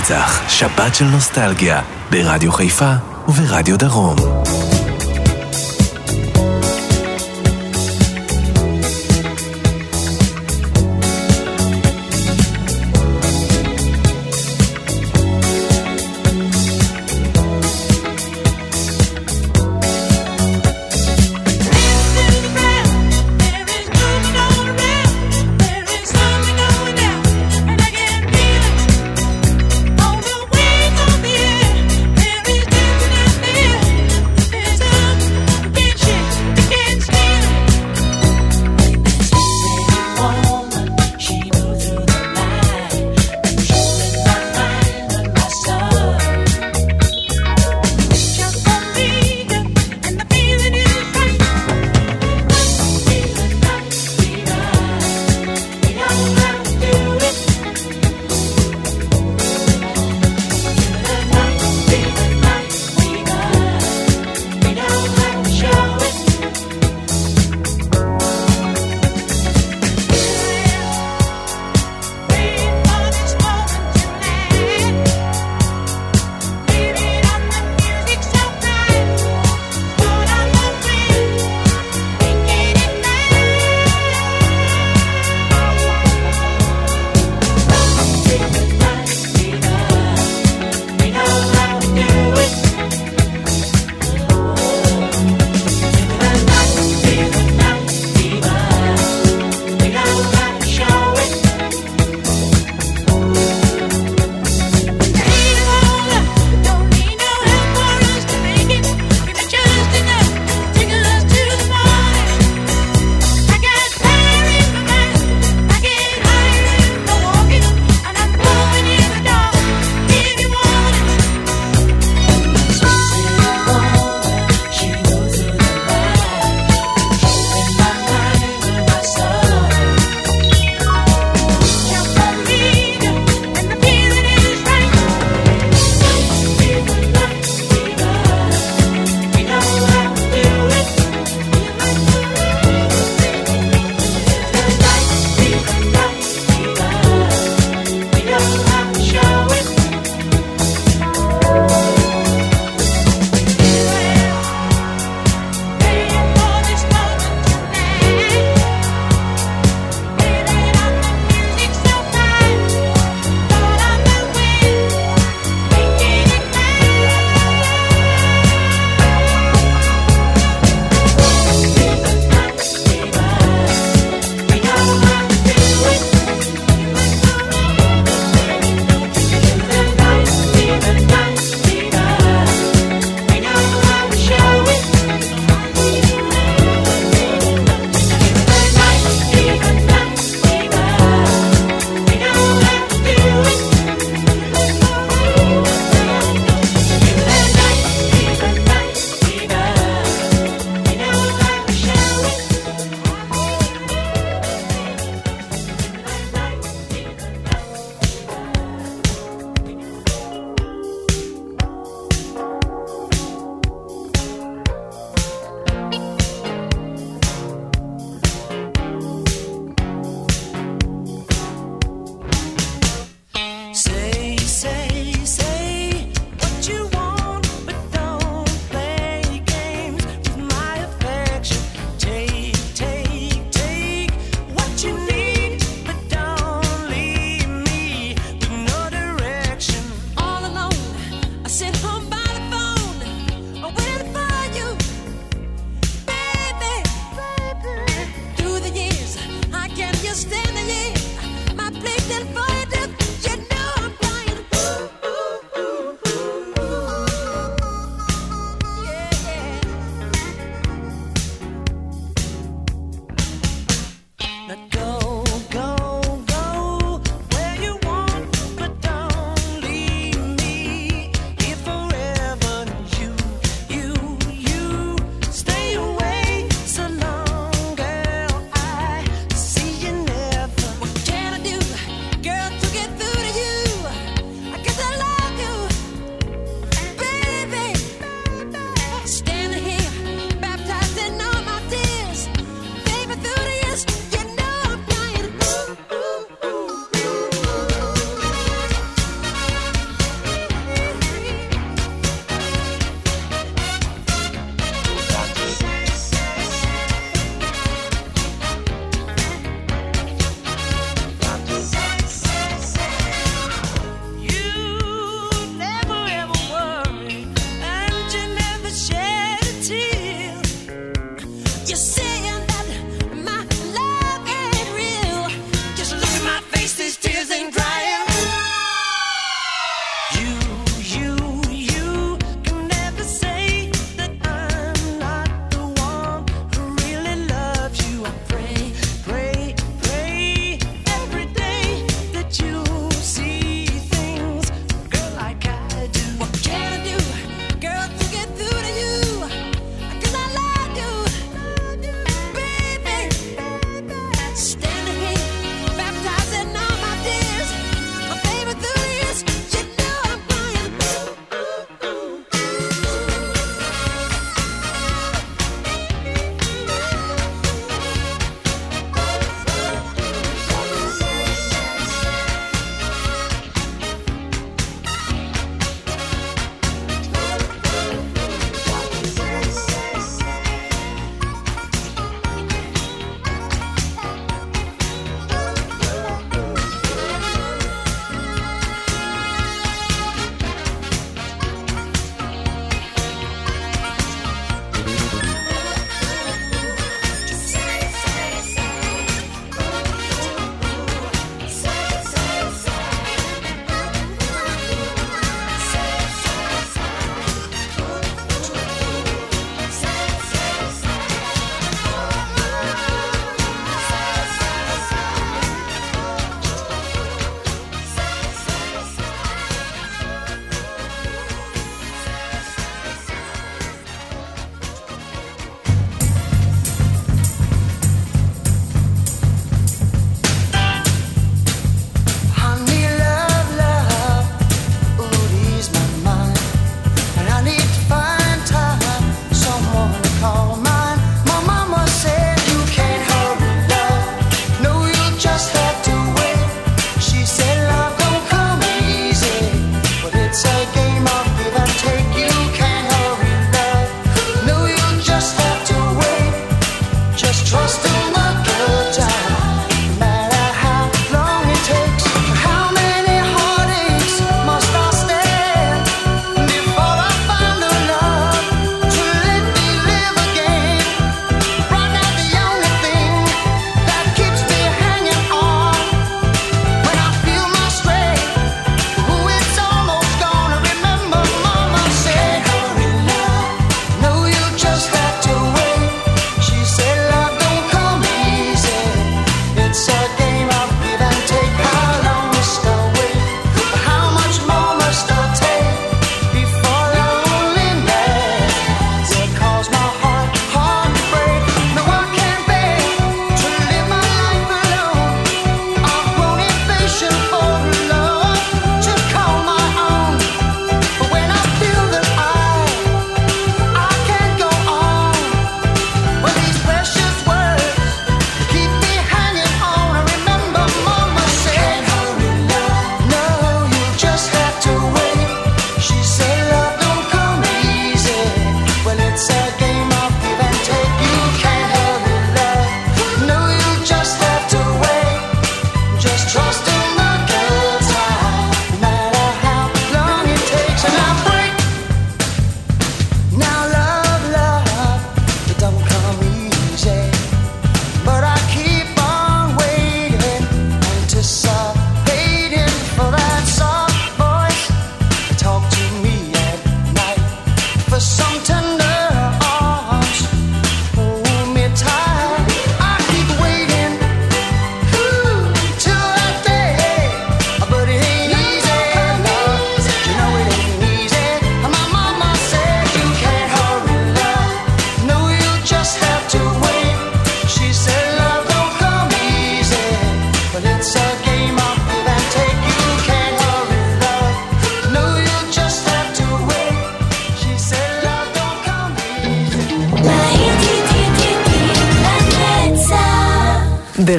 לנצח, שבת של נוסטלגיה, ברדיו חיפה וברדיו דרום.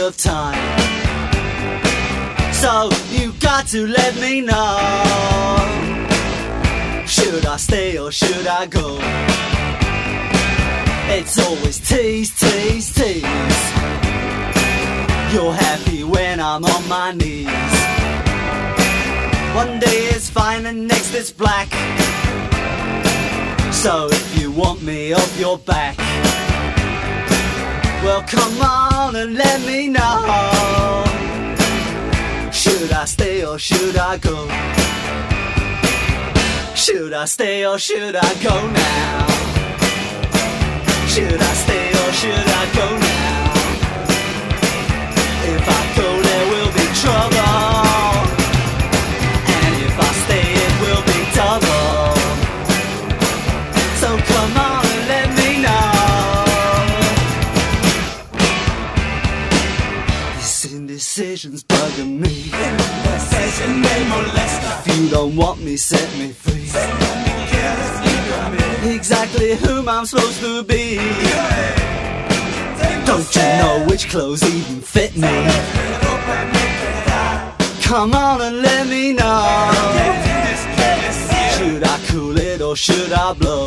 of time. So you got to let me know. Should I stay or should I go? It's always tease, tease, tease. You're happy when I'm on my knees. One day is fine and next is black. So if you want me off your back, well come on wanna let me know? Should I stay or should I go? Should I stay or should I go now? Should I stay or should I go now? bugging me. Possession, they molest. If you don't want me, set me free. Set me exactly whom I'm supposed to be. Don't you know which clothes even fit me? Come on and let me know. Should I cool it or should I blow?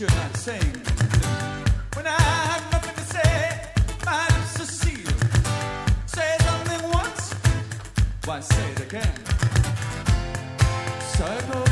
you're not saying. When I have nothing to say, my Cecile. Say something once, why say it again? Circle.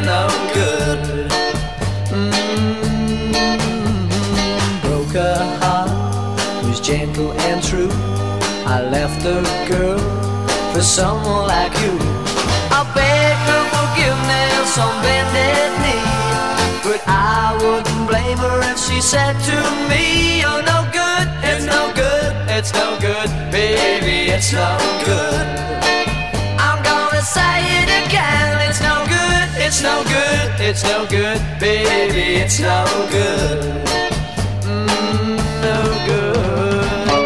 are no good. Mm -hmm. Broke a heart was gentle and true. I left a girl for someone like you. I beg her forgiveness on bended knee, but I wouldn't blame her if she said to me, "You're no good. It's no good. It's no good, baby. It's no good." I'm gonna say it. It's no good, it's no good, baby, it's no good. Mm, no good.